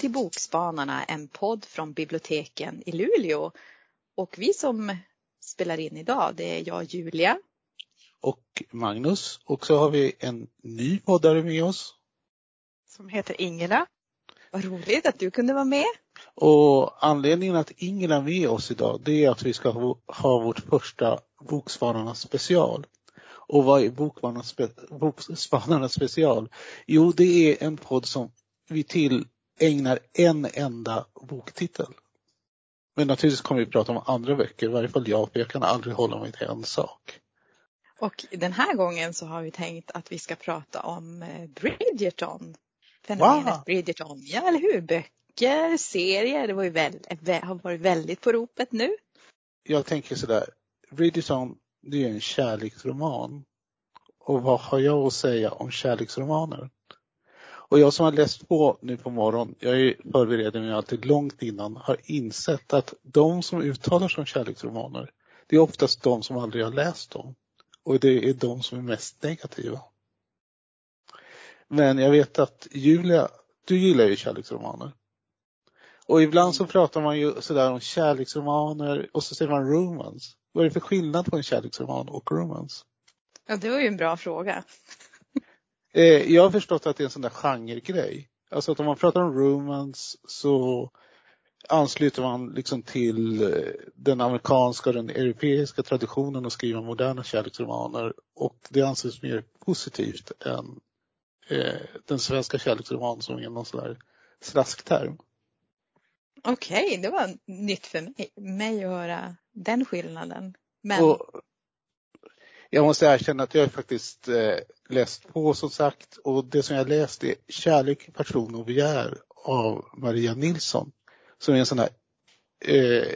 till Bokspanarna, en podd från biblioteken i Luleå. Och vi som spelar in idag, det är jag Julia. Och Magnus. Och så har vi en ny poddare med oss. Som heter Ingela. Vad roligt att du kunde vara med. Och anledningen att Ingela är med oss idag, det är att vi ska ha vårt första Bokspanarnas special. Och vad är Bokspanarnas special? Jo, det är en podd som vi tillägnar en enda boktitel. Men naturligtvis kommer vi prata om andra böcker, i varje fall jag, för jag kan aldrig hålla mig till en sak. Och den här gången så har vi tänkt att vi ska prata om eh, Bridgerton. Fenomenet wow. Bridgerton, ja eller hur? Böcker, serier, det var ju väl, har varit väldigt på ropet nu. Jag tänker sådär, Bridgerton det är en kärleksroman. Och vad har jag att säga om kärleksromaner? Och jag som har läst på nu på morgonen, jag förbereder mig alltid långt innan, har insett att de som uttalar sig om kärleksromaner, det är oftast de som aldrig har läst dem. Och det är de som är mest negativa. Men jag vet att Julia, du gillar ju kärleksromaner. Och ibland så pratar man ju sådär om kärleksromaner och så säger man romance. Vad är det för skillnad på en kärleksroman och romance? Ja, det var ju en bra fråga. Eh, jag har förstått att det är en sån där genregrej. Alltså att om man pratar om romance så ansluter man liksom till eh, den amerikanska och den europeiska traditionen att skriva moderna kärleksromaner och det anses mer positivt än eh, den svenska kärleksromanen som är någon sån där slaskterm. Okej, okay, det var nytt för mig, mig att höra den skillnaden. Men... Och jag måste erkänna att jag har faktiskt eh, läst på som sagt och det som jag läst är Kärlek, passion och begär av Maria Nilsson som är en sån här eh,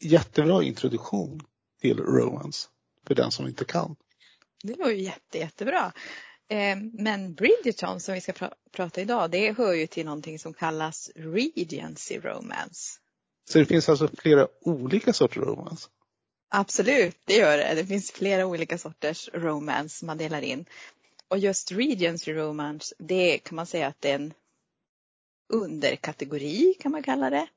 jättebra introduktion till romance för den som inte kan. Det var ju jätte, jättebra. Eh, men Bridgerton som vi ska pr prata idag, det hör ju till någonting som kallas Regency Romance. Så det finns alltså flera olika sorters romance? Absolut, det gör det. Det finns flera olika sorters romance man delar in. Och just Regency Romance, det kan man säga att det är en underkategori kan man kalla det.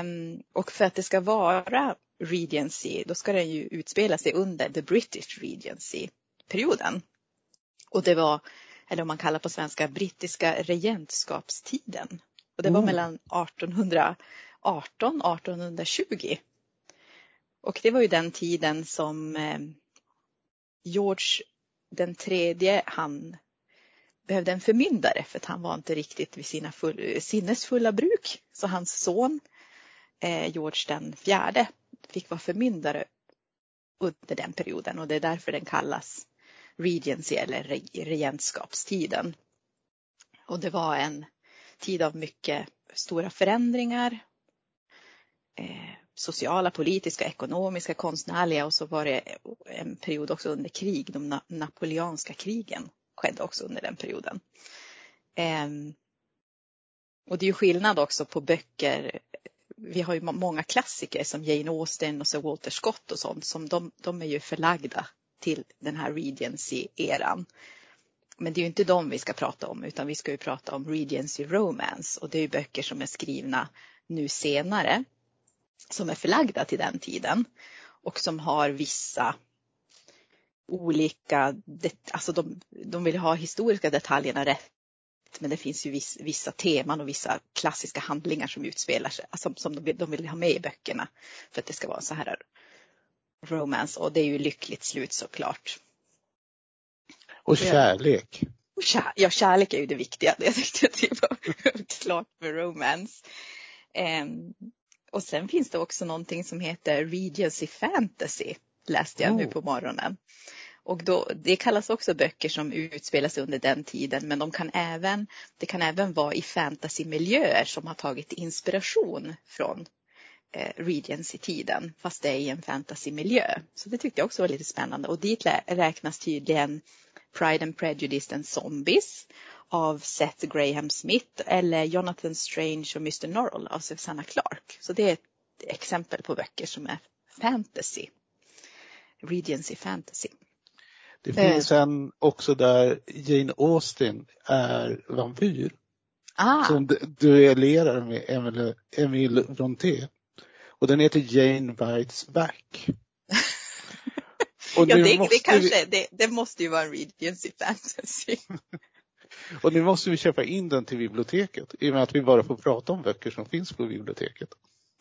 Um, och för att det ska vara Regency, då ska den ju utspela sig under the British Regency-perioden. Och det var, eller om man kallar på svenska, brittiska regentskapstiden. Och det var mm. mellan 1818 1820. Och det var ju den tiden som eh, George den tredje, han behövde en förmyndare för att han var inte riktigt vid sina full, sinnesfulla bruk. Så hans son eh, George den fjärde fick vara förmyndare under den perioden och det är därför den kallas Regency eller regentskapstiden. Och det var en tid av mycket stora förändringar. Eh, sociala, politiska, ekonomiska, konstnärliga och så var det en period också under krig. De napoleanska krigen skedde också under den perioden. Ehm, och det är ju skillnad också på böcker. Vi har ju många klassiker som Jane Austen och så Walter Scott och sånt som de, de är ju förlagda till den här Regency-eran. Men det är ju inte de vi ska prata om utan vi ska ju prata om Regency Romance och det är ju böcker som är skrivna nu senare som är förlagda till den tiden och som har vissa olika, alltså de, de vill ha historiska detaljerna rätt men det finns ju viss, vissa teman och vissa klassiska handlingar som utspelar sig, alltså, som de vill, de vill ha med i böckerna för att det ska vara så här romance och det är ju lyckligt slut såklart. Och kärlek. Och kär, ja, kärlek är ju det viktiga. Jag tyckte att det var klart med romance. Um, och sen finns det också någonting som heter Regency Fantasy, läste jag oh. nu på morgonen. Och då, det kallas också böcker som utspelar sig under den tiden men de kan även, det kan även vara i fantasymiljöer som har tagit inspiration från eh, Regency-tiden fast det är i en fantasymiljö. Så det tyckte jag också var lite spännande och dit räknas tydligen Pride and Prejudice and Zombies av Seth Graham Smith eller Jonathan Strange och Mr Norrell av Susanna Clark. Så det är ett exempel på böcker som är fantasy. Regency fantasy. Det finns en också där Jane Austen är vampyr. Ah, som du- duellerar med Emil, Emil Brontë. Och den heter Jane Bites Back. Ja, det, måste det, kanske, vi, det, det måste ju vara en Regency fantasy. och nu måste vi köpa in den till biblioteket i och med att vi bara får prata om böcker som finns på biblioteket.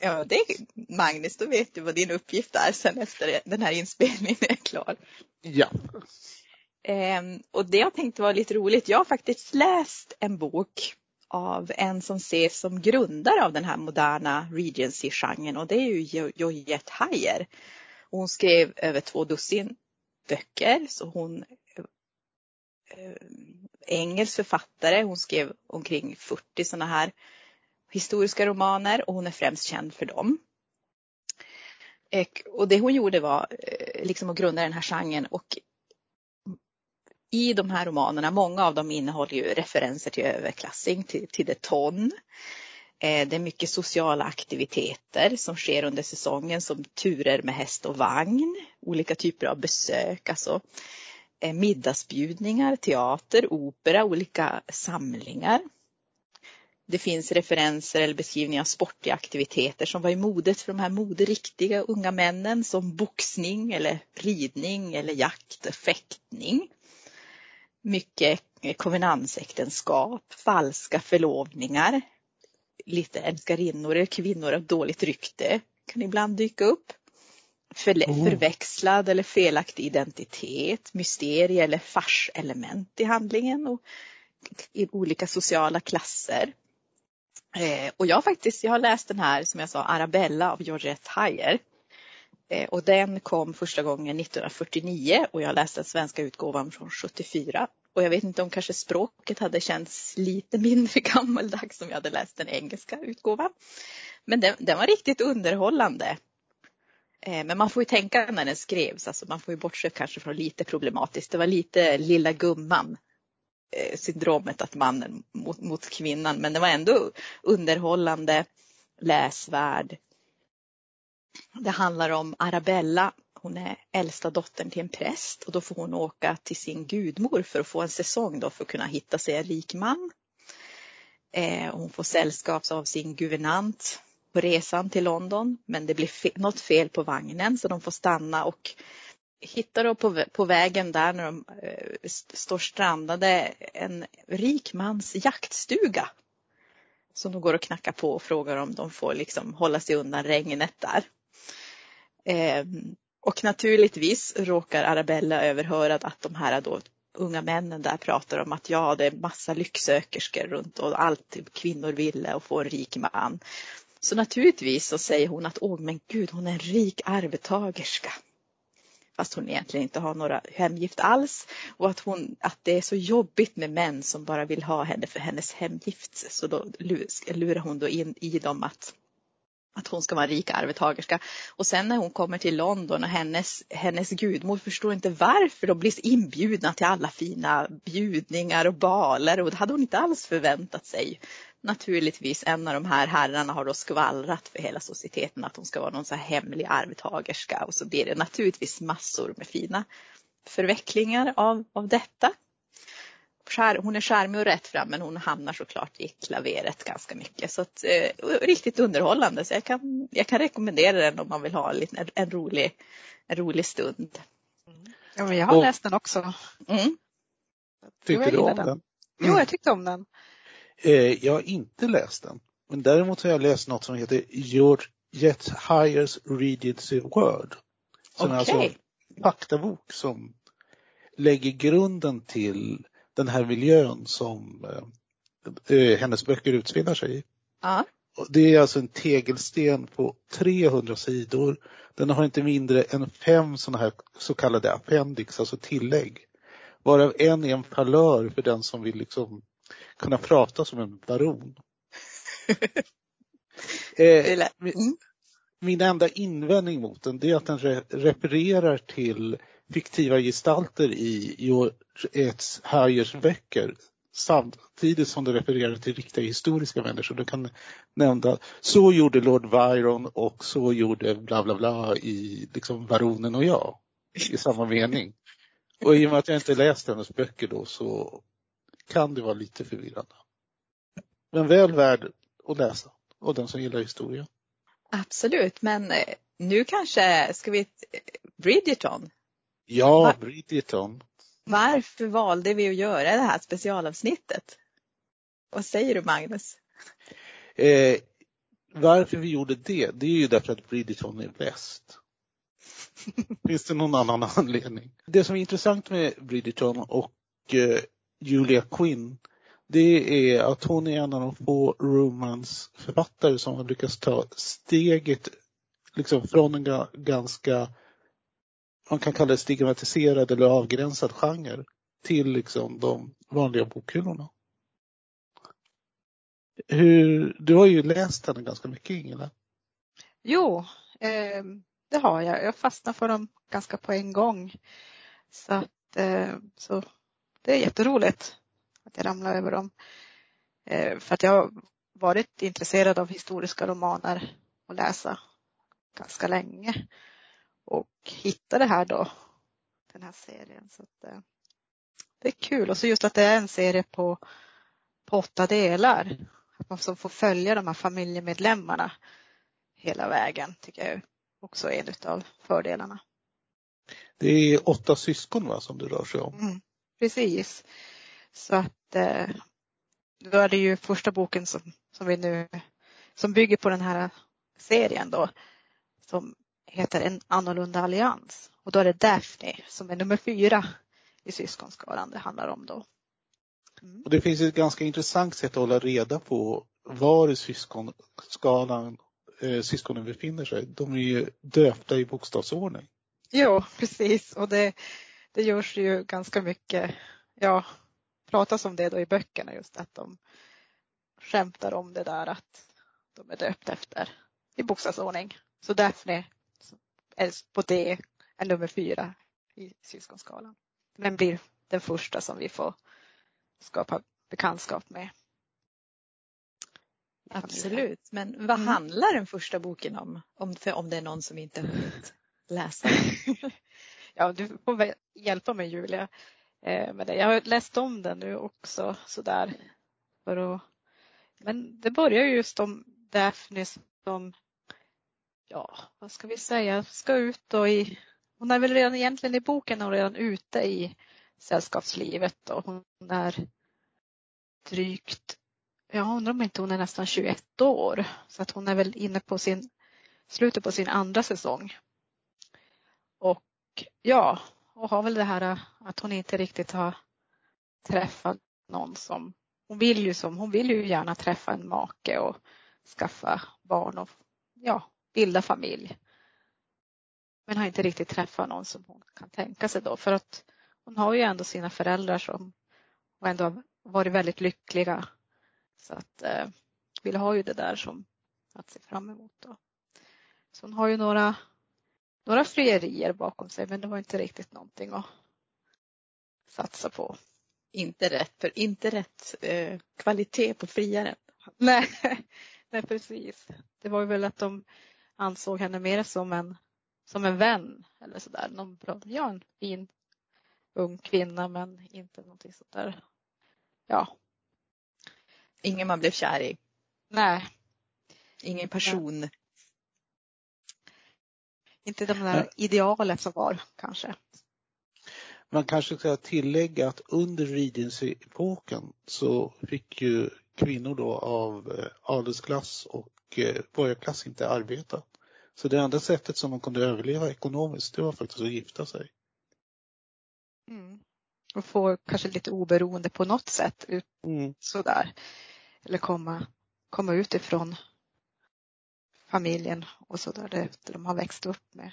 Ja, det, Magnus, då vet du vad din uppgift är sen efter den här inspelningen är klar. Ja. Ehm, och det jag tänkte var lite roligt, jag har faktiskt läst en bok av en som ses som grundare av den här moderna Regency-genren och det är ju Georgette Heyer. Hon skrev över två dussin böcker, så hon eh, engelsk författare. Hon skrev omkring 40 sådana här historiska romaner och hon är främst känd för dem. Och det hon gjorde var eh, liksom att grunda den här genren och i de här romanerna, många av dem innehåller ju referenser till överklassing, till, till det ton. Eh, det är mycket sociala aktiviteter som sker under säsongen som turer med häst och vagn, olika typer av besök, alltså Eh, middagsbjudningar, teater, opera, olika samlingar. Det finns referenser eller beskrivningar av sportiga aktiviteter som var i modet för de här moderiktiga unga männen som boxning eller ridning eller jakt, fäktning. Mycket eh, konvenansäktenskap, falska förlovningar, lite älskarinnor eller kvinnor av dåligt rykte kan ibland dyka upp. Oh. Förväxlad eller felaktig identitet, mysterie eller farselement i handlingen och i olika sociala klasser. Eh, och jag faktiskt, jag har läst den här som jag sa, Arabella av Georgette Heyer. Eh, och den kom första gången 1949 och jag läste den svenska utgåvan från 74. Och jag vet inte om kanske språket hade känts lite mindre gammaldags om jag hade läst den engelska utgåvan. Men den, den var riktigt underhållande. Eh, men man får ju tänka när den skrevs, alltså man får ju bortse kanske från lite problematiskt. Det var lite lilla gumman eh, syndromet att mannen mot, mot kvinnan, men det var ändå underhållande, läsvärd. Det handlar om Arabella. Hon är äldsta dottern till en präst och då får hon åka till sin gudmor för att få en säsong då för att kunna hitta sig en rik man. Eh, hon får sällskap av sin guvernant på resan till London, men det blir fe- något fel på vagnen så de får stanna och hittar då på, på vägen där när de eh, st- står strandade en rik mans jaktstuga. Som de går och knackar på och frågar om de får liksom hålla sig undan regnet där. Eh, och naturligtvis råkar Arabella överhöra att de här då unga männen där pratar om att ja, det är massa lycksökerskor runt och allt typ kvinnor ville och få en rik man. Så naturligtvis så säger hon att åh men gud, hon är en rik arvtagerska fast hon egentligen inte har några hemgift alls och att, hon, att det är så jobbigt med män som bara vill ha henne för hennes hemgift. Så då lurar hon då in i dem att, att hon ska vara en rik arvtagerska. Och sen när hon kommer till London och hennes, hennes gudmor förstår inte varför de blir inbjudna till alla fina bjudningar och baler och det hade hon inte alls förväntat sig. Naturligtvis en av de här herrarna har då skvallrat för hela societeten att hon ska vara någon så här hemlig arvtagerska och så blir det naturligtvis massor med fina förvecklingar av, av detta. Hon är charmig och rätt fram men hon hamnar såklart i klaveret ganska mycket. Så att, eh, riktigt underhållande så jag kan, jag kan rekommendera den om man vill ha en, en, rolig, en rolig stund. Ja, men jag har Och- läst den också. Mm. Tyckte jag du om gillar den? Jo, jag tyckte om den. Eh, jag har inte läst den. Men däremot har jag läst något som heter George Jet Hires Regency Word. Som är alltså en faktabok som lägger grunden till den här miljön som eh, eh, hennes böcker utspelar sig i. Och Det är alltså en tegelsten på 300 sidor. Den har inte mindre än fem sådana här så kallade appendix, alltså tillägg. Varav en är en falör för den som vill liksom kunna prata som en baron. Eh, min, Mm. min enda invändning mot den är att den re refererar till fiktiva gestalter i George H. Heyers böcker samtidigt som det refererar till riktiga historiska människor. Du kan nämna, så gjorde Lord Byron och så gjorde bla bla bla i liksom Baronen och jag i samma mening. Och i och med att jag inte läst hennes böcker då så kan det vara lite förvirrande. Men väl värd att läsa och den som gillar historia. Absolut, men eh, nu kanske ska vi Bridgerton. Ja? Bridgerton. Varför valde vi att göra det här specialavsnittet? Vad säger du Magnus? Eh, varför vi gjorde det, det är ju därför att Bridgerton är bäst. Finns det någon annan anledning? Det som är intressant med Bridgerton och eh, Julia Quinn, det är att hon är en av de få romansförfattare som har lyckats ta steget liksom från en ganska, man kan kalla det stigmatiserad eller avgränsad genre till liksom de vanliga bokhyllorna. Hur, du har ju läst henne ganska mycket Ingela. Jo, eh, det har jag. Jag fastnar för dem ganska på en gång. Så, att, eh, så det är jätteroligt att jag ramlar över dem. Eh, för att jag har varit intresserad av historiska romaner och läsa ganska länge. Och hittade här då, den här serien. Så att, eh, det är kul och så just att det är en serie på, på åtta delar. Att man får följa de här familjemedlemmarna hela vägen tycker jag också är en av fördelarna. Det är åtta syskon va, som det rör sig om. Mm, precis. Så att eh, då är det ju första boken som, som vi nu som bygger på den här serien då som heter En annorlunda allians. Och då är det Daphne som är nummer fyra i syskonskaran det handlar om då. Mm. Och det finns ett ganska intressant sätt att hålla reda på var i syskonskalan eh, syskonen befinner sig. De är ju döpta i bokstavsordning. Jo, precis. Och det, det görs ju ganska mycket, ja, pratas om det då i böckerna just att de skämtar om det där att de är döpta efter i bokstavsordning. Så Daphne är på det är nummer fyra i syskonskalan. Men blir den första som vi får skapa bekantskap med. Absolut, men vad Mm. handlar den första boken om? om? För om det är någon som inte har hunnit läsa den. Ja, du får väl hjälpa mig Julia eh, med det. Jag har läst om den nu också sådär. För att, men det börjar just om Daphne som, ja vad ska vi säga, ska ut då i, hon är väl redan egentligen i boken och redan ute i sällskapslivet och hon är drygt, jag undrar om inte hon är nästan 21 år. Så att hon är väl inne på sin, slutet på sin andra säsong. Och ja, och har väl det här äh, att hon inte riktigt har träffat någon som, hon vill ju som, hon vill ju gärna träffa en make och skaffa barn och ja, bilda familj. Men har inte riktigt träffat någon som hon kan tänka sig då för att hon har ju ändå sina föräldrar som och ändå har varit väldigt lyckliga. Så att eh, vill ha ju det där som att se fram emot då. Så hon har ju några några frierier bakom sig men det var inte riktigt någonting att satsa på. inte rätt, för inte rätt eh, kvalitet på friaren. Nej, nej precis. Det var ju väl att de ansåg henne mer som en, som en vän eller sådär. Någon bra, ja en fin ung kvinna men inte någonting sånt där. Ja, Ingen man blev kär i. nej, Ingen person. Inte de där Nej. idealet som var kanske. Man kanske ska tillägga att under Regency-epoken så fick ju kvinnor då av eh, adelsklass och eh, borgarklass inte arbeta. Så det enda sättet som de kunde överleva ekonomiskt det var faktiskt att gifta sig. Mm. Och få kanske lite oberoende på något sätt ut Mm. sådär. Eller komma, komma utifrån familjen och sådär det de har växt upp med.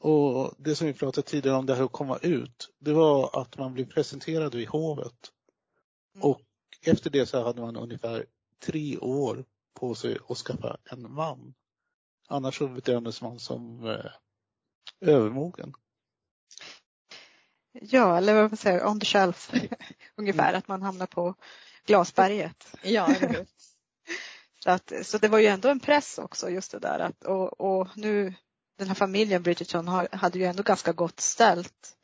Och det som vi pratade tidigare om det här att komma ut, det var att man blev presenterad vid hovet. Mm. Och efter det så hade man ungefär tre år på sig att skaffa en man. Annars så bedömdes man som eh, övermogen. Ja, eller vad man säger, on the shelf ungefär, Mm. att man hamnar på glasberget. Ja? Så, att, så det var ju ändå en press också just det där att och, och nu den här familjen Bridgerton har, hade ju ändå ganska gott ställt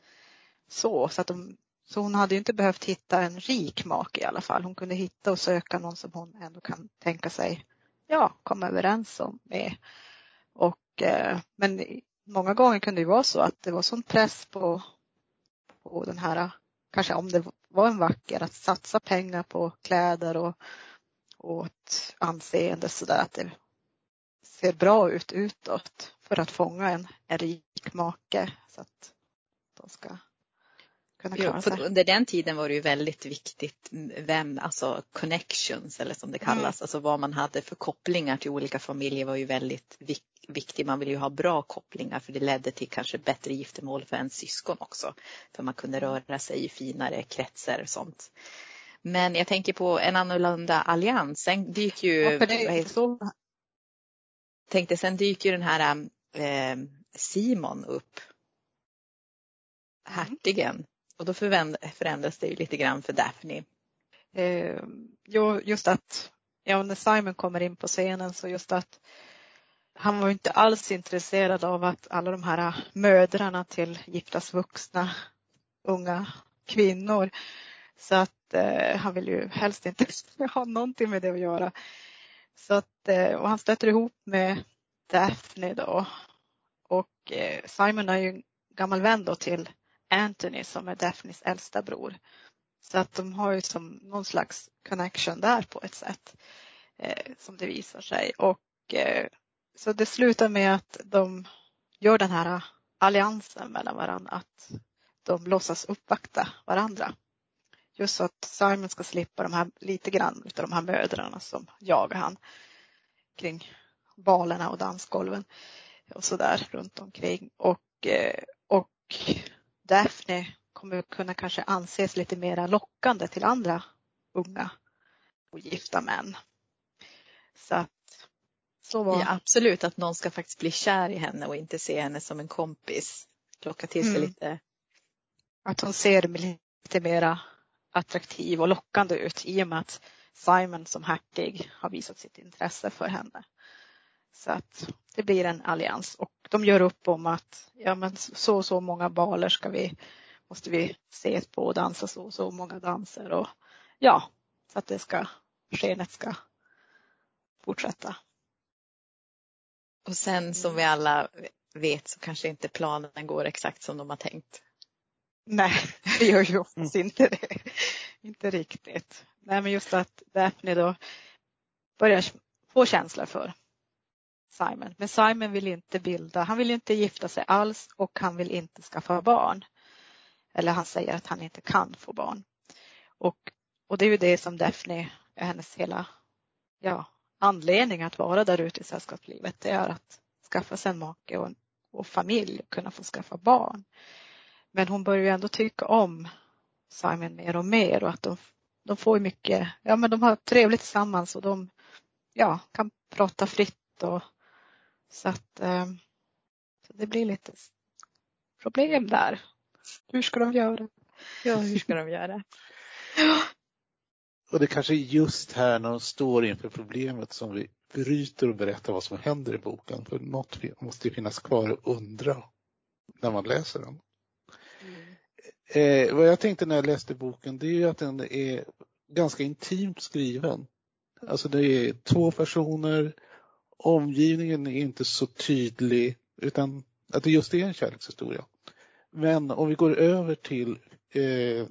så så att de Så hon hade ju inte behövt hitta en rik make i alla fall. Hon kunde hitta och söka någon som hon ändå kan tänka sig ja, komma överens om med. Och, eh, men många gånger kunde det vara så att det var sån press på, på den här, kanske om det var en vacker, att satsa pengar på kläder och, och ett anseende så där att det ser bra ut utåt för att fånga en, en rik make så att de ska kunna klara sig. under den tiden var det ju väldigt viktigt vem, alltså connections eller som det kallas, mm. alltså vad man hade för kopplingar till olika familjer var ju väldigt viktigt. Man ville ju ha bra kopplingar för det ledde till kanske bättre giftermål för en syskon också. För man kunde röra sig i finare kretsar och sånt. Men jag tänker på en annorlunda allians. Sen dyker ju... Ja, det så. Tänkte sen dyker den här eh, Simon upp. Hertigen. Och då förändras det ju lite grann för Daphne. Eh, jo, just att ja, när Simon kommer in på scenen så just att han var inte alls intresserad av att alla de här mödrarna till giftas vuxna unga kvinnor. Så att eh, han vill ju helst inte ha någonting med det att göra. Så att, eh, och han stöter ihop med Daphne då. Och eh, Simon är ju en gammal vän då till Anthony som är Daphnes äldsta bror. Så att de har ju som någon slags connection där på ett sätt eh, som det visar sig. Och eh, så det slutar med att de gör den här alliansen mellan varandra, att de låtsas uppvakta varandra. Just så att Simon ska slippa de här, lite grann av de här mödrarna som jagar han kring balerna och dansgolven och så där runt omkring. Och, eh, och Daphne kommer kunna kanske anses lite mera lockande till andra unga och gifta män. Så att så var ja, absolut att någon ska faktiskt bli kär i henne och inte se henne som en kompis. Locka till sig mm. lite. Att hon ser lite mera attraktiv och lockande ut i och med att Simon som hertig har visat sitt intresse för henne. Så att det blir en allians och de gör upp om att ja, men så och så många baler ska vi, måste vi ses på och dansa så och så många danser och ja, så att det ska, skenet ska fortsätta. Och sen som vi alla vet så kanske inte planen går exakt som de har tänkt. Nej, det gör ju oftast mm. inte det. Inte riktigt. Nej, men just att Daphne då börjar få känslor för Simon. Men Simon vill inte bilda, han vill inte gifta sig alls och han vill inte skaffa barn. Eller han säger att han inte kan få barn. Och, och det är ju det som Daphne är hennes hela ja, anledning att vara där ute i sällskapslivet. Det är att skaffa sig en make och, och familj och kunna få skaffa barn. Men hon börjar ju ändå tycka om Simon mer och mer och att de, de får mycket, ja men de har trevligt tillsammans och de ja, kan prata fritt och så att eh, så det blir lite problem där. Hur ska de göra? Ja, hur ska de göra? Och det kanske är just här när de står inför problemet som vi bryter och berättar vad som händer i boken. För något måste ju finnas kvar att undra när man läser den. Eh, vad jag tänkte när jag läste boken det är ju att den är ganska intimt skriven. Alltså det är två personer omgivningen är inte så tydlig utan att det just är en kärlekshistoria. Men om vi går över till eh,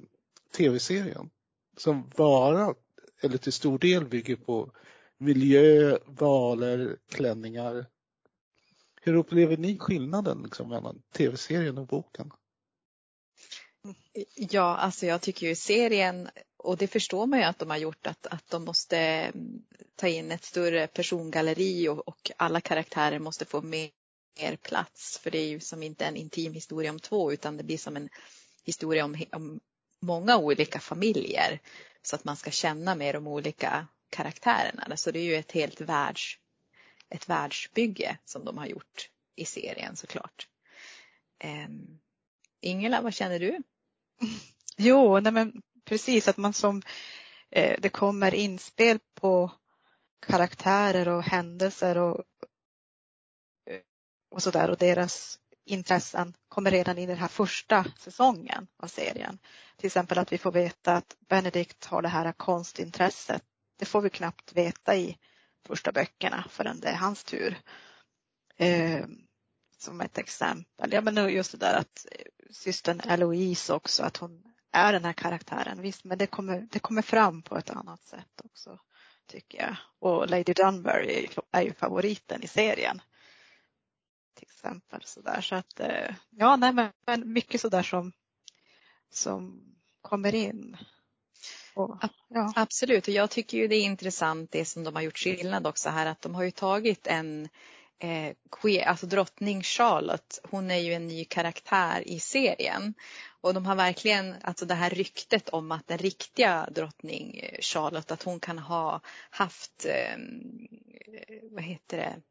tv-serien som bara, eller till stor del bygger på miljö, valer, klänningar. Hur upplever ni skillnaden liksom, mellan tv-serien och boken? Ja, alltså jag tycker ju serien, och det förstår man ju att de har gjort, att, att de måste mm, ta in ett större persongalleri och, och alla karaktärer måste få mer, mer plats. För det är ju som inte en intim historia om två utan det blir som en historia om, om många olika familjer. Så att man ska känna mer de olika karaktärerna. Så det är ju ett helt världs, ett världsbygge som de har gjort i serien såklart. Um, Ingela, vad känner du? Jo, nej men precis att man som eh, det kommer inspel på karaktärer och händelser och, eh, och sådär och deras intressen kommer redan i den här första säsongen av serien. Till exempel att vi får veta att Benedict har det här konstintresset. Det får vi knappt veta i första böckerna förrän det är hans tur. Eh, som ett exempel. Ja men just det där att systern Eloise också, att hon är den här karaktären. Visst, men det kommer, det kommer fram på ett annat sätt också tycker jag. Och Lady Dunbury är ju favoriten i serien. Till exempel sådär så att eh, ja, nej men mycket sådär som som kommer in. Och, ja. Absolut och jag tycker ju det är intressant det som de har gjort skillnad också här att de har ju tagit en eh, queer, alltså drottning Charlotte, hon är ju en ny karaktär i serien. Och de har verkligen, alltså det här ryktet om att den riktiga drottning eh, Charlotte, att hon kan ha haft, ehm, eh, vad heter det,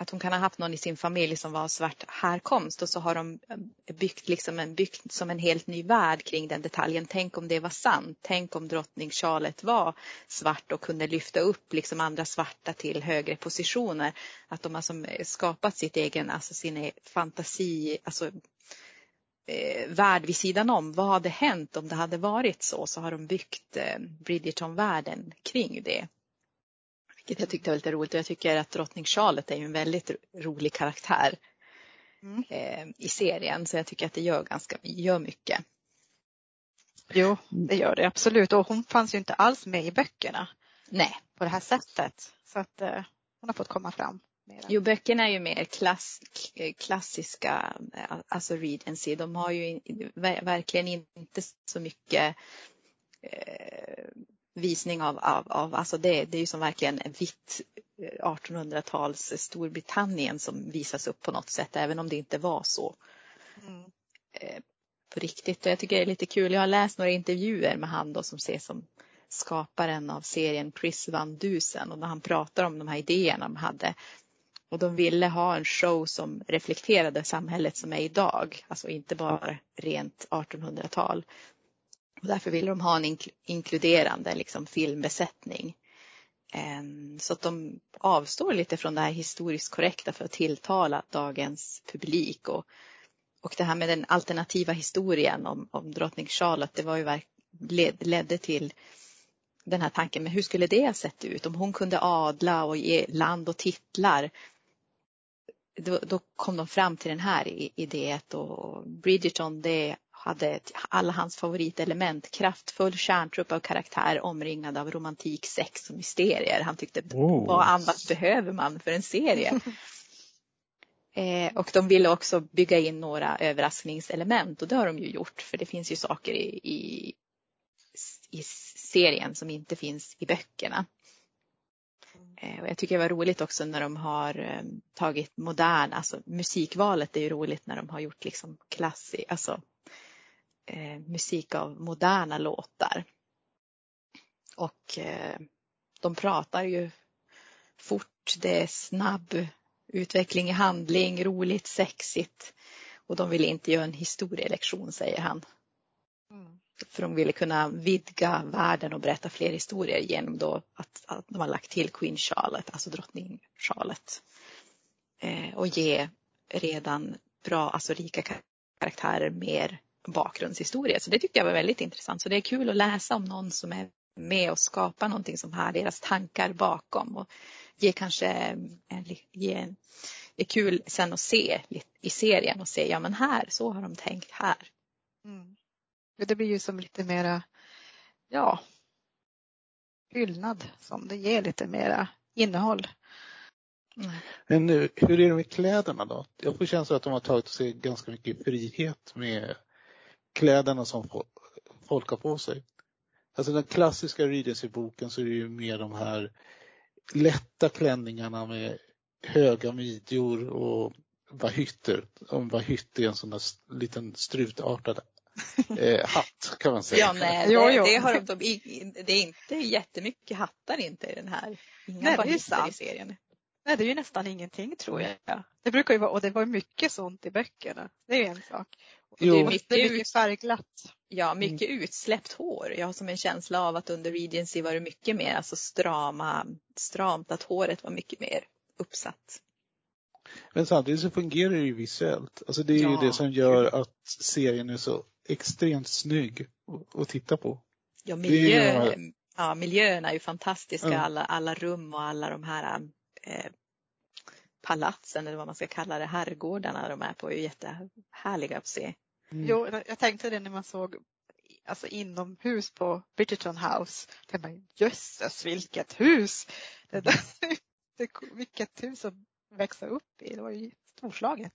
att hon kan ha haft någon i sin familj som var av svart härkomst och så har de eh, byggt, liksom en, byggt som en helt ny värld kring den detaljen. Tänk om det var sant. Tänk om drottning Charlotte var svart och kunde lyfta upp liksom andra svarta till högre positioner. Att de har alltså skapat sitt egen, alltså sin e-, fantasi, alltså eh, värld vid sidan om. Vad hade hänt om det hade varit så? Så har de byggt eh, Bridgerton-världen kring det. Vilket jag tyckte var lite roligt och jag tycker att drottning Charlotte är en väldigt rolig karaktär mm. eh, i serien så jag tycker att det gör ganska gör mycket. Jo, det gör det absolut och hon fanns ju inte alls med i böckerna. Nej. På det här sättet. Så att eh, hon har fått komma fram. Mera. Jo, böckerna är ju mer klass, klassiska, eh, alltså Regency. De har ju verkligen inte så mycket eh, visning av, av, av alltså det, det är ju som verkligen vitt 1800-tals eh, Storbritannien som visas upp på något sätt, även om det inte var så. Mm. Eh, på riktigt. Och jag tycker det är lite kul. Jag har läst några intervjuer med han då som ses som skaparen av serien Chris Van Dusen och när han pratar om de här idéerna de hade. Och de ville ha en show som reflekterade samhället som är idag, alltså inte bara rent 1800-tal. Och därför ville de ha en inkluderande liksom, filmbesättning. Ehm, så att de avstår lite från det här historiskt korrekta för att tilltala dagens publik. Och, och det här med den alternativa historien om, om drottning Charlotte, det var ju led, ledde till den här tanken, men hur skulle det ha sett ut om hon kunde adla och ge land och titlar? Då, då kom de fram till den här idén och Bridgerton det hade alla hans favoritelement. Kraftfull kärntrupp av karaktär omringad av romantik, sex och mysterier. Han tyckte, oh. vad annat behöver man för en serie? eh, och de ville också bygga in några överraskningselement och det har de ju gjort för det finns ju saker i, i, i serien som inte finns i böckerna. Eh, och jag tycker det var roligt också när de har eh, tagit modern, alltså musikvalet är ju roligt när de har gjort liksom klassik, alltså eh, musik av moderna låtar. Och eh, de pratar ju fort, det är snabb utveckling i handling, roligt, sexigt. Och de ville inte göra en historielektion säger han. Mm. För de ville kunna vidga världen och berätta fler historier genom då att, att de har lagt till Queen Charlotte, alltså drottning Charlotte. Eh, och ge redan bra, alltså rika karaktärer mer bakgrundshistoria. Så det tyckte jag var väldigt intressant. Så det är kul att läsa om någon som är med och skapar någonting som har deras tankar bakom och ger kanske en, ger, är kul sen att se i serien och se, ja men här, så har de tänkt här. Mm. Det blir ju som lite mera, ja, fyllnad som det ger lite mera innehåll. Mm. Men hur är det med kläderna då? Jag får känslan att de har tagit sig ganska mycket frihet med kläderna som folk har på sig. Alltså den klassiska Regency-boken så är det ju mer de här lätta klänningarna med höga midjor och vahytter. Om vahytt är en sån där liten strutartad eh, hatt kan man säga. Ja, nej, det, det, har de, det är inte jättemycket hattar inte i den här. Inga vahytter i serien. Nej, det är ju nästan ingenting tror jag. Det brukar ju vara, och det var mycket sånt i böckerna. Det är ju en sak. Jo. Det är mycket, det är mycket färgglatt. Ja, mycket mm. utsläppt hår. Jag har som en känsla av att under Regency var det mycket mer alltså strama, stramt, att håret var mycket mer uppsatt. Men samtidigt så fungerar det ju visuellt. Alltså det är Ja. ju det som gör att serien är så extremt snygg att- titta på. Ja, miljö, är- ja, miljöerna är ju fantastiska, Ja. alla, alla rum och alla de här eh, palatsen eller vad man ska kalla det, herrgårdarna de är på är ju jättehärliga att se. Mm. Jo, jag tänkte det när man såg alltså inomhus på Bridgerton House. Tänkte man, jösses vilket hus! Det där, det, vilket hus att växa upp i. Det var ju storslaget.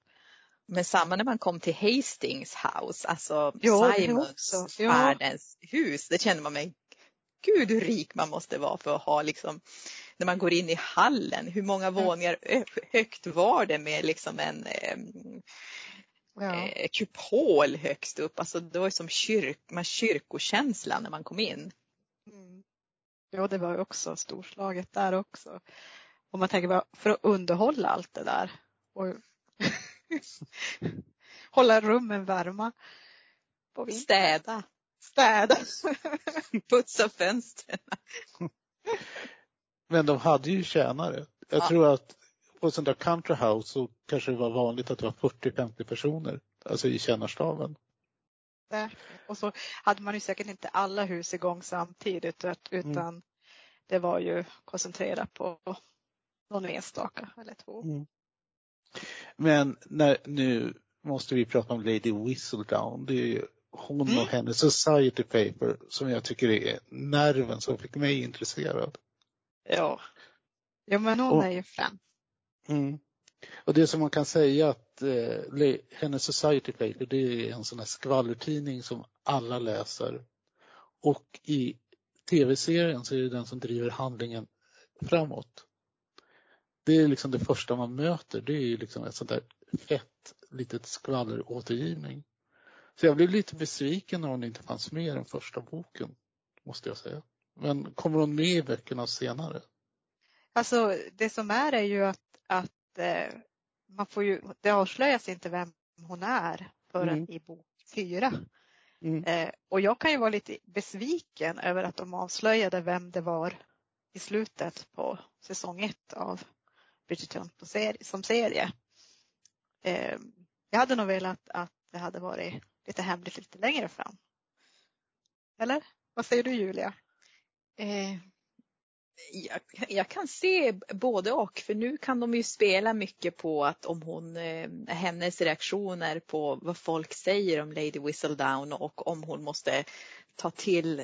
Men samma när man kom till Hastings House, alltså Jo, Simons världens hus, det känner man mig Gud hur rik man måste vara för att ha liksom, när man går in i hallen, hur många våningar ö- högt var det med liksom en eh, Ja. eh, kupol högst upp. Alltså det var som kyrk, man kyrkokänsla när man kom in. Mm. Ja, det var också storslaget där också. Om man tänker bara för att underhålla allt det där. Och hålla rummen vintern. Städa, Städa. putsa fönstren. Men de hade ju tjänare. Jag Ja. tror att på sånt där country house så kanske det var vanligt att det var 40-50 personer. Alltså i tjänarstaben. Säkert. Och så hade man ju säkert inte alla hus igång samtidigt ut- utan det var ju koncentrerat på någon enstaka eller två. Men när, nu måste vi prata om Lady Whistledown. Det är ju hon och Mm. hennes Society Paper som jag tycker är nerven som fick mig intresserad. Ja. Ja men hon Och- är ju frän. Mm. Och det som man kan säga att eh, hennes Society Paper det är en sån här skvallertidning som alla läser. Och i tv-serien så är det den som driver handlingen framåt. Det är liksom det första man möter. Det är ju liksom ett sånt där fett litet skvalleråtergivning. Så jag blev lite besviken när hon inte fanns med i den första boken, måste jag säga. Men kommer hon med i böckerna senare? Alltså det som är är ju att, att eh, man får ju, det avslöjas inte vem hon är förrän Mm. i bok fyra. Mm. Eh, och jag kan ju vara lite besviken över att de avslöjade vem det var i slutet på säsong ett av Bridgerton på serie, som serie. Eh, jag hade nog velat att det hade varit lite hemligt lite längre fram. Eller? Vad säger du Julia? Eh, jag, jag kan se både och för nu kan de ju spela mycket på att om hon, eh, hennes reaktioner på vad folk säger om Lady Whistledown och om hon måste ta till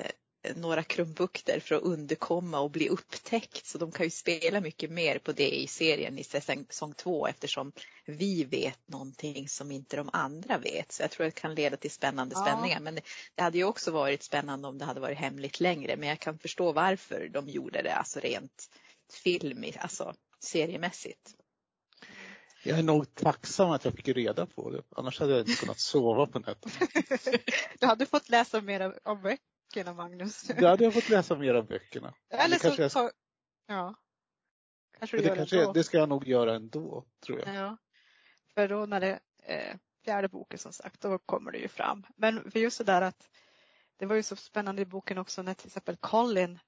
några krumbukter för att underkomma och bli upptäckt. Så de kan ju spela mycket mer på det i serien i säsong två eftersom vi vet någonting som inte de andra vet. Så jag tror det kan leda till spännande Ja. spänningar. Men det hade ju också varit spännande om det hade varit hemligt längre. Men jag kan förstå varför de gjorde det, alltså rent filmiskt, alltså seriemässigt. Jag är nog tacksam att jag fick reda på det. Annars hade jag inte kunnat sova på nätterna. Du hade fått läsa mer av böckerna Magnus. Då hade jag fått läsa mer av böckerna. Eller så kanske jag- ta, ja. Kanske du Det, gör kanske, det det ska jag nog göra ändå, tror jag. Ja. För då när det eh, fjärde boken som sagt, då kommer det ju fram. Men för just det där att det var ju så spännande i boken också när till exempel Colin,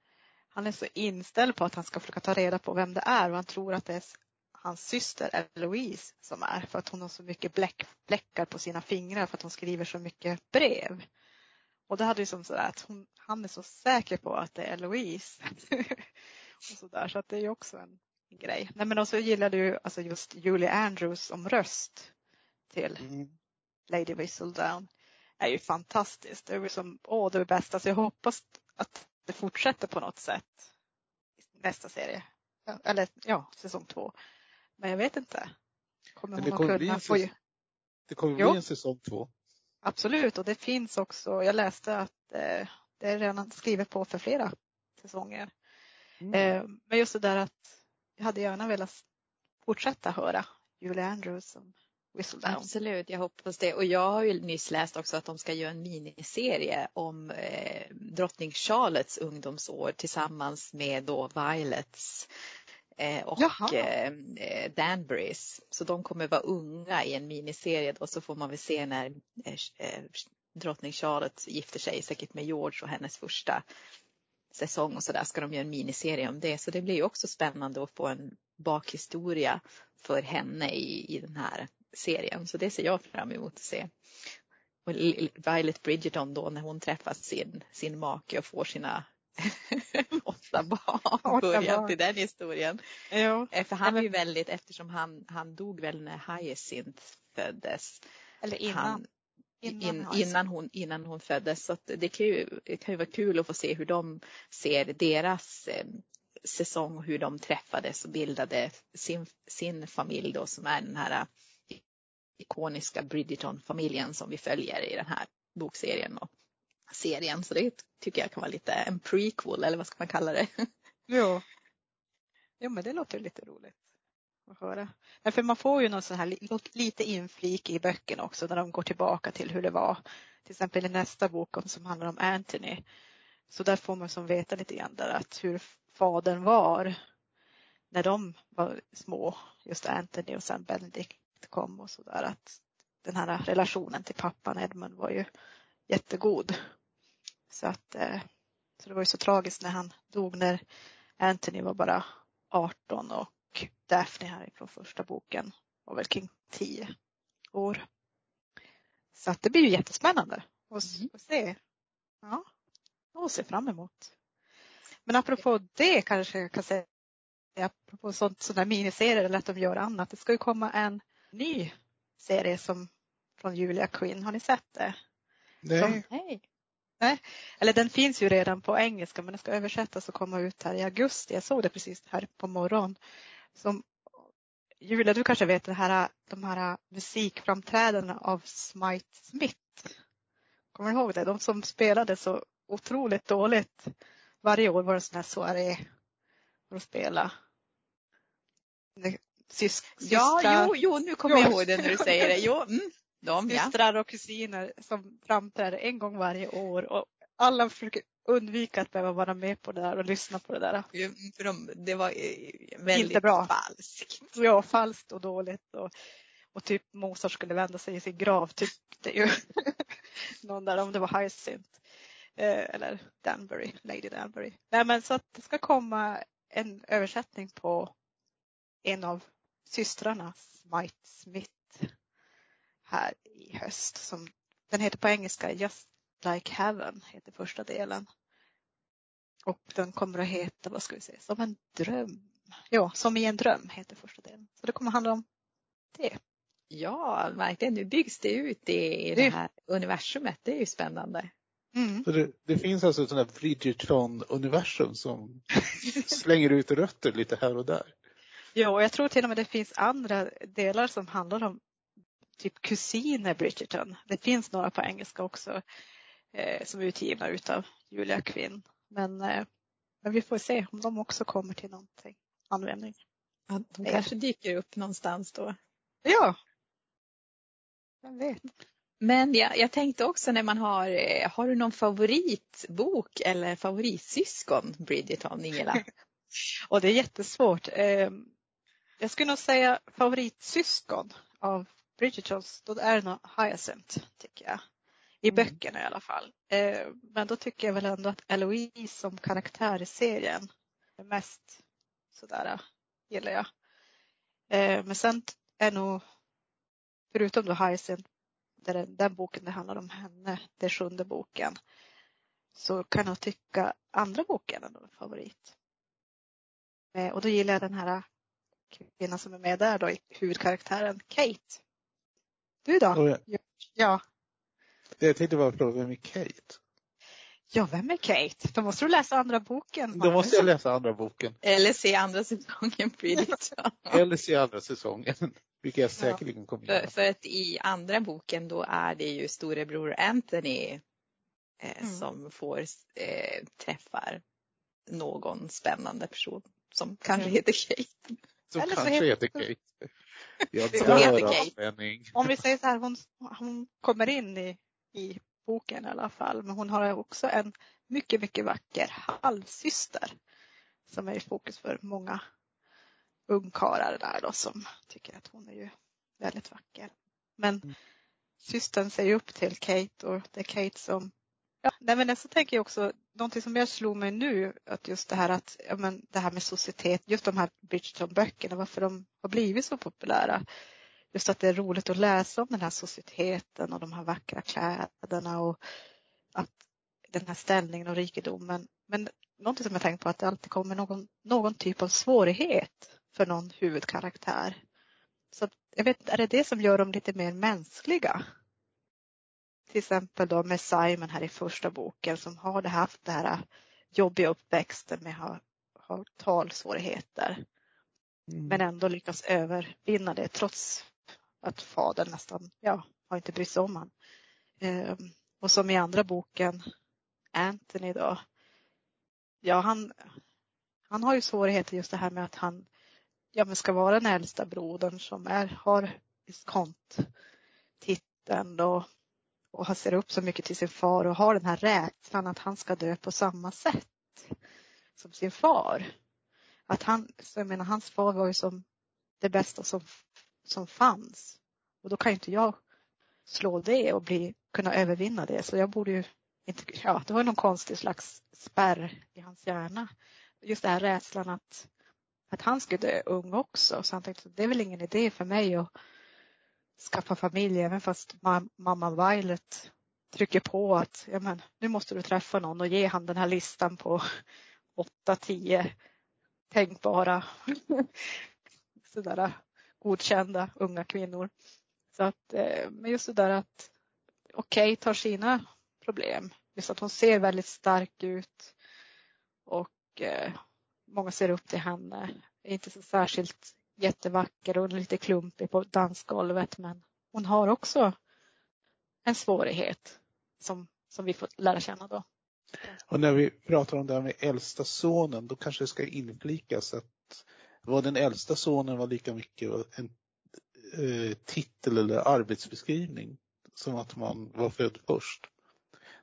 han är så inställd på att han ska försöka ta reda på vem det är och han tror att det är hans syster Eloise som är för att hon har så mycket bläck, bläckar på sina fingrar för att hon skriver så mycket brev. Och det hade ju som sådär att hon, han är så säker på att det är Eloise. och så där, så att det är ju också en grej. Nej men också gillade ju alltså just Julie Andrews som röst till Mm. Lady Whistledown. är ju fantastiskt. Det är ju som, åh det är bästa. Så jag hoppas att det fortsätter på något sätt. Nästa serie. Ja, Eller ja, säsong två. Men jag vet inte. Kommer hon att kunna en få. Det kommer bli en säsong två. Absolut och det finns också, jag läste att eh, det är redan skrivet på för flera säsonger. Mm. Eh, men just det där att jag hade gärna velat fortsätta höra Julie Andrews som Whistledown. Absolut, jag hoppas det. Och jag har ju nyss läst också att de ska göra en miniserie om eh, drottning Charlottes ungdomsår tillsammans med då Violets och Jaha. eh, eh, Danburys. Så de kommer vara unga i en miniserie då så får man väl se när eh, eh, drottning Charlotte gifter sig säkert med George och hennes första säsong och så där ska de göra en miniserie om det. Så det blir ju också spännande att få en bakhistoria för henne i, i den här serien. Så det ser jag fram emot att se. Och Violet Bridgerton då när hon träffar sin, sin make och får sina åtta barn. Början till den historien. Jo. För han är ju väldigt, eftersom han, han dog väl när Hyacinth föddes. Eller innan. Han, innan, in, innan, hon, innan hon föddes. Så det kan, ju, det kan ju vara kul att få se hur de ser deras eh, säsong och hur de träffades och bildade sin, sin familj då som är den här ikoniska Bridgerton-familjen som vi följer i den här bokserien och serien. Så det tycker jag kan vara lite en prequel eller vad ska man kalla det? Jo. Jo men det låter lite roligt att höra. Men för man får ju någon sån här lite inflik i böckerna också när de går tillbaka till hur det var. Till exempel i nästa bok som handlar om Anthony. Så där får man som veta lite grann där att hur fadern var när de var små, just Anthony och sen Benedict kom och sådär att den här relationen till pappan Edmund var ju jättegod. Så att eh, så det var ju så tragiskt när han dog när Anthony var bara 18 och Daphne här från första boken var väl kring 10 år. Så att det blir ju jättespännande att, mm. se. Ja, och se fram emot. Men apropå det kanske jag kan säga apropå sånt, sådana miniserier eller att de gör annat. Det ska ju komma en ny serie som från Julia Quinn. Har ni sett det? Nej. Som, nej. Nej. Eller den finns ju redan på engelska men den ska översättas och komma ut här i augusti. Jag såg det precis här på morgonen. Som, Julia, du kanske vet det här, de här musikframträdandena av Smite Smith. Kommer du ihåg det? De som spelade så otroligt dåligt. Varje år var det en sån här soaré för att spela. Sysk, ja, jo, jo, nu kommer jag ihåg det när du säger det. Jo, mm, de, systrar och kusiner som framträder en gång varje år och alla försöker undvika att behöva vara med på det där och lyssna på det där. För de, det var väldigt Inte bra. falskt. Ja, falskt och dåligt. Och, och typ Mozart skulle vända sig i sin grav tyckte ju någon där om det var Hyacinth. Eh, eller Danbury, Lady Danbury. Nej men så att det ska komma en översättning på en av systrarna, Smite Smith, här i höst. Som, den heter på engelska Just Like Heaven, heter första delen. Och den kommer att heta, vad ska vi säga, Som en dröm. Ja, Som i en dröm heter första delen. Så det kommer handla om det. Ja, verkligen. Nu byggs det ut i det här universumet. Det är ju spännande. Mm. Det, det, finns alltså ett sånt här Bridgerton-universum som slänger ut rötter lite här och där. Ja, och jag tror till och med det finns andra delar som handlar om typ kusiner Bridgerton. Det finns några på engelska också eh, som är utgivna utav Julia Quinn. Men, eh, men vi får se om de också kommer till någonting användning. Ja, de kanske dyker upp någonstans då. Ja. Vem vet. Men jag, jag tänkte också när man har, eh, har du någon favoritbok eller favoritsyskon Bridgerton, Ingela? Och det är jättesvårt. Ehm, jag skulle nog säga favoritsyskon av Bridgertons, då är nog Hyacinth tycker jag. I mm. böckerna i alla fall. Ehm, men då tycker jag väl ändå att Eloise som karaktär i serien är mest sådär gillar jag. Ehm, men sen är nog, förutom då Hyacinth, den, den boken det handlar om henne, är sjunde boken, så kan jag tycka andra boken är en favorit. Eh, och då gillar jag den här kvinnan som är med där då, huvudkaraktären Kate. Du då? Oh, ja. ja. Jag tänkte bara fråga, vem är Kate? Ja, vem är Kate? Då måste du läsa andra boken. Då måste jag läsa andra boken. Eller se andra säsongen Eller se andra säsongen. Vilket jag säkerligen kommer göra. För, för att i andra boken då är det ju storebror Anthony eh, mm. som får eh, träffar någon spännande person som kanske mm. heter Kate. Som Eller kanske heter, heter Kate. Jag. Om vi säger så här, hon, hon kommer in i, i boken i alla fall, men hon har också en mycket, mycket vacker halvsyster som är i fokus för många ungkarlar där då som tycker att hon är ju väldigt vacker. Men mm. systern säger upp till Kate och det är Kate som Ja, nej men så tänker jag också, någonting som jag slog mig nu, att just det här att, ja men det här med societet, just de här Bridgerton-böckerna, varför de har blivit så populära. Just att det är roligt att läsa om den här societeten och de här vackra kläderna och att den här ställningen och rikedomen. Men någonting som jag tänkt på att det alltid kommer någon, någon typ av svårighet för någon huvudkaraktär. Så jag vet, är det det som gör dem lite mer mänskliga? Till exempel då med Simon här i första boken som har haft det här jobbiga uppväxten med ha, ha talsvårigheter. Mm. Men ändå lyckas övervinna det trots att fadern nästan, ja, har inte brytt sig om honom. Ehm, och som i andra boken, Anthony då, ja han, han har ju svårigheter just det här med att han ja, men ska vara den äldsta brodern som är, har diskontiteln och, och han ser upp så mycket till sin far och har den här rädslan att han ska dö på samma sätt som sin far. Att han, så jag menar hans far var ju som det bästa som, som fanns. Och då kan inte jag slå det och bli, kunna övervinna det. Så jag borde ju inte, ja det var någon konstig slags spärr i hans hjärna. Just den här rädslan att att han skulle dö ung också. Så han tänkte att det är väl ingen idé för mig att skaffa familj även fast mamma Violet trycker på att ja, men, nu måste du träffa någon och ge han den här listan på åtta, tio tänkbara sådär godkända unga kvinnor. Så att, eh, men just det där att okej, okay, tar sina problem. Just att hon ser väldigt stark ut och eh, många ser upp till henne. Är inte så särskilt jättevacker och lite klumpig på dansgolvet men hon har också en svårighet som, som vi får lära känna då. Och när vi pratar om det här med äldsta sonen då kanske det ska inflikas att vad den äldsta sonen var lika mycket en eh, titel eller arbetsbeskrivning som att man var född först.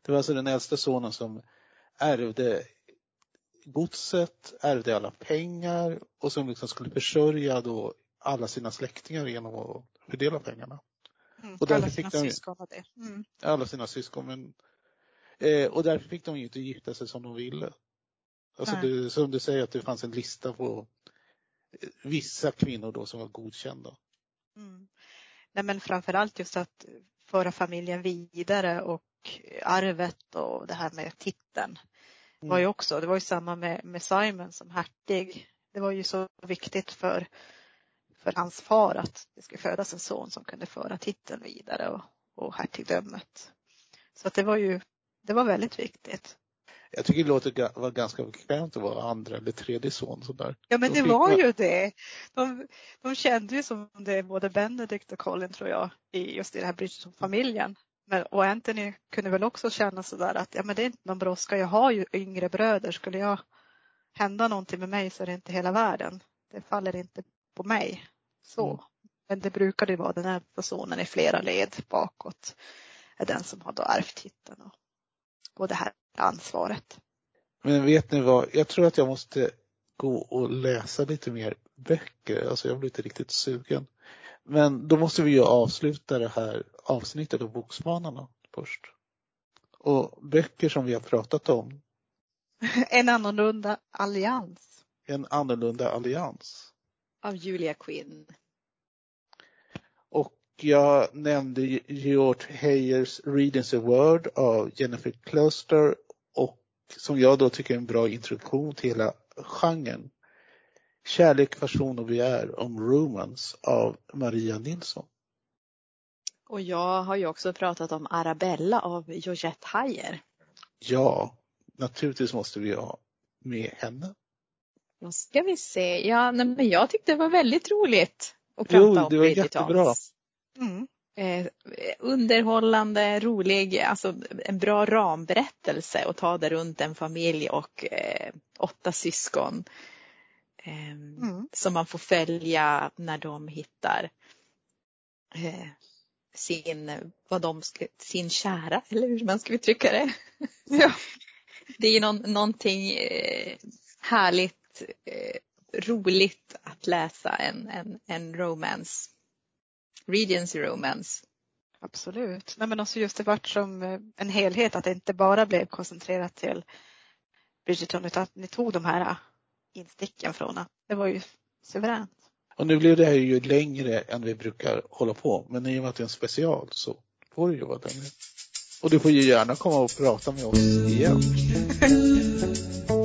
Det var alltså den äldsta sonen som ärvde godset, ärvde alla pengar och som liksom skulle försörja då alla sina släktingar genom att fördela pengarna. Mm, och alla sina de, syskon och det. Mm. Alla sina syskon. Men, eh, och därför fick de ju inte gifta sig som de ville. Alltså det, som du säger att det fanns en lista på eh, vissa kvinnor då som var godkända. Mm. Nej men framförallt just att föra familjen vidare och arvet och det här med titeln var ju mm. också, det var ju samma med, med Simon som hertig. Det var ju så viktigt för, för hans far att det skulle födas en son som kunde föra titeln vidare och, och hertigdömet. Så att det var ju, det var väldigt viktigt. Jag tycker det låter var ganska bekvämt att vara andra eller tredje son sådär. Ja men det var ju det. De, de kände ju som det både Benedict och Colin tror jag i just i den här Bridgerton-familjen. Men, och Anthony kunde väl också känna sådär att ja, men det är inte någon brådska. Jag har ju yngre bröder. Skulle jag hända någonting med mig så är det inte hela världen. Det faller inte på mig. Så. Mm. Men det brukade ju vara den här personen i flera led bakåt är den som har då ärvt titeln och, och det här ansvaret. Men vet ni vad, jag tror att jag måste gå och läsa lite mer böcker. Alltså jag blir inte riktigt sugen. Men då måste vi ju avsluta det här avsnittet av Bokspanarna först. Och böcker som vi har pratat om. En annorlunda allians. En annorlunda allians. Av Julia Quinn. Och jag nämnde George Hayers Readings a Word av Jennifer Cluster och som jag då tycker är en bra introduktion till hela genren. Kärlek, passion och begär om Romance av Maria Nilsson. Och jag har ju också pratat om Arabella av Georgette Heyer. Ja, naturligtvis måste vi ha med henne. Då ska vi se. Ja, men jag tyckte det var väldigt roligt att prata jo, om det var jättebra. Mm. Eh, underhållande, rolig, alltså en bra ramberättelse att ta det runt en familj och eh, åtta syskon. Eh, mm. Som man får följa när de hittar eh, sin, vad de ska, sin kära, eller hur man ska uttrycka det. Ja. Det är någon, någonting eh, härligt, eh, roligt att läsa en, en, en romance. Regency romance. Absolut. Nej, men också just det vart som eh, en helhet, att det inte bara blev koncentrerat till Bridgerton utan att ni tog de här insticken från det. Det var ju suveränt. Och nu blir det här ju längre än vi brukar hålla på, men i och med att det är en special så får det ju vara längre. Och du får ju gärna komma och prata med oss igen.